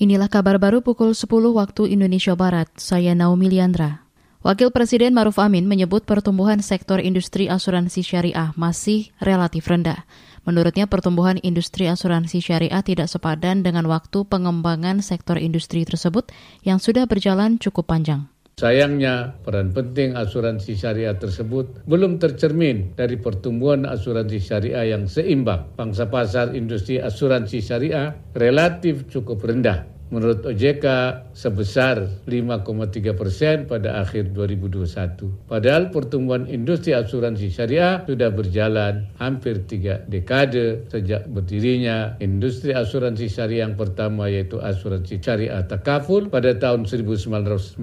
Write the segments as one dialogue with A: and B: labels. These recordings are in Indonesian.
A: Inilah kabar baru pukul 10 waktu Indonesia Barat. Saya Naomi Liandra. Wakil Presiden Maruf Amin menyebut pertumbuhan sektor industri asuransi syariah masih relatif rendah. Menurutnya pertumbuhan industri asuransi syariah tidak sepadan dengan waktu pengembangan sektor industri tersebut yang sudah berjalan cukup panjang.
B: Sayangnya, peran penting asuransi syariah tersebut belum tercermin dari pertumbuhan asuransi syariah yang seimbang. Pangsa pasar industri asuransi syariah relatif cukup rendah menurut OJK sebesar 5,3 persen pada akhir 2021. Padahal pertumbuhan industri asuransi syariah sudah berjalan hampir tiga dekade sejak berdirinya industri asuransi syariah yang pertama yaitu asuransi syariah takaful pada tahun 1994.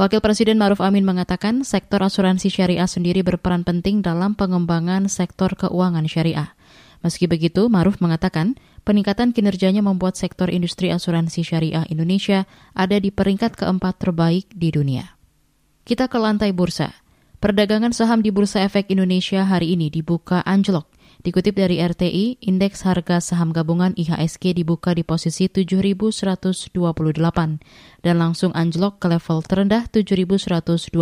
A: Wakil Presiden Maruf Amin mengatakan sektor asuransi syariah sendiri berperan penting dalam pengembangan sektor keuangan syariah. Meski begitu, Maruf mengatakan peningkatan kinerjanya membuat sektor industri asuransi syariah Indonesia ada di peringkat keempat terbaik di dunia. Kita ke lantai bursa. Perdagangan saham di Bursa Efek Indonesia hari ini dibuka anjlok. Dikutip dari RTI, indeks harga saham gabungan IHSG dibuka di posisi 7.128 dan langsung anjlok ke level terendah 7.128.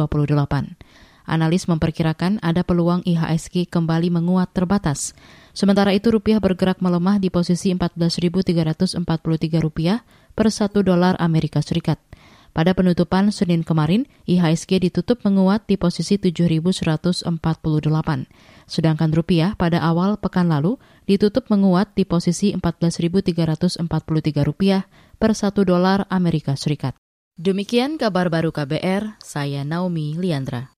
A: Analis memperkirakan ada peluang IHSG kembali menguat terbatas. Sementara itu rupiah bergerak melemah di posisi 14.343 rupiah per 1 dolar Amerika Serikat. Pada penutupan Senin kemarin, IHSG ditutup menguat di posisi 7.148. Sedangkan rupiah pada awal pekan lalu ditutup menguat di posisi 14.343 rupiah per 1 dolar Amerika Serikat. Demikian kabar baru KBR, saya Naomi Liandra.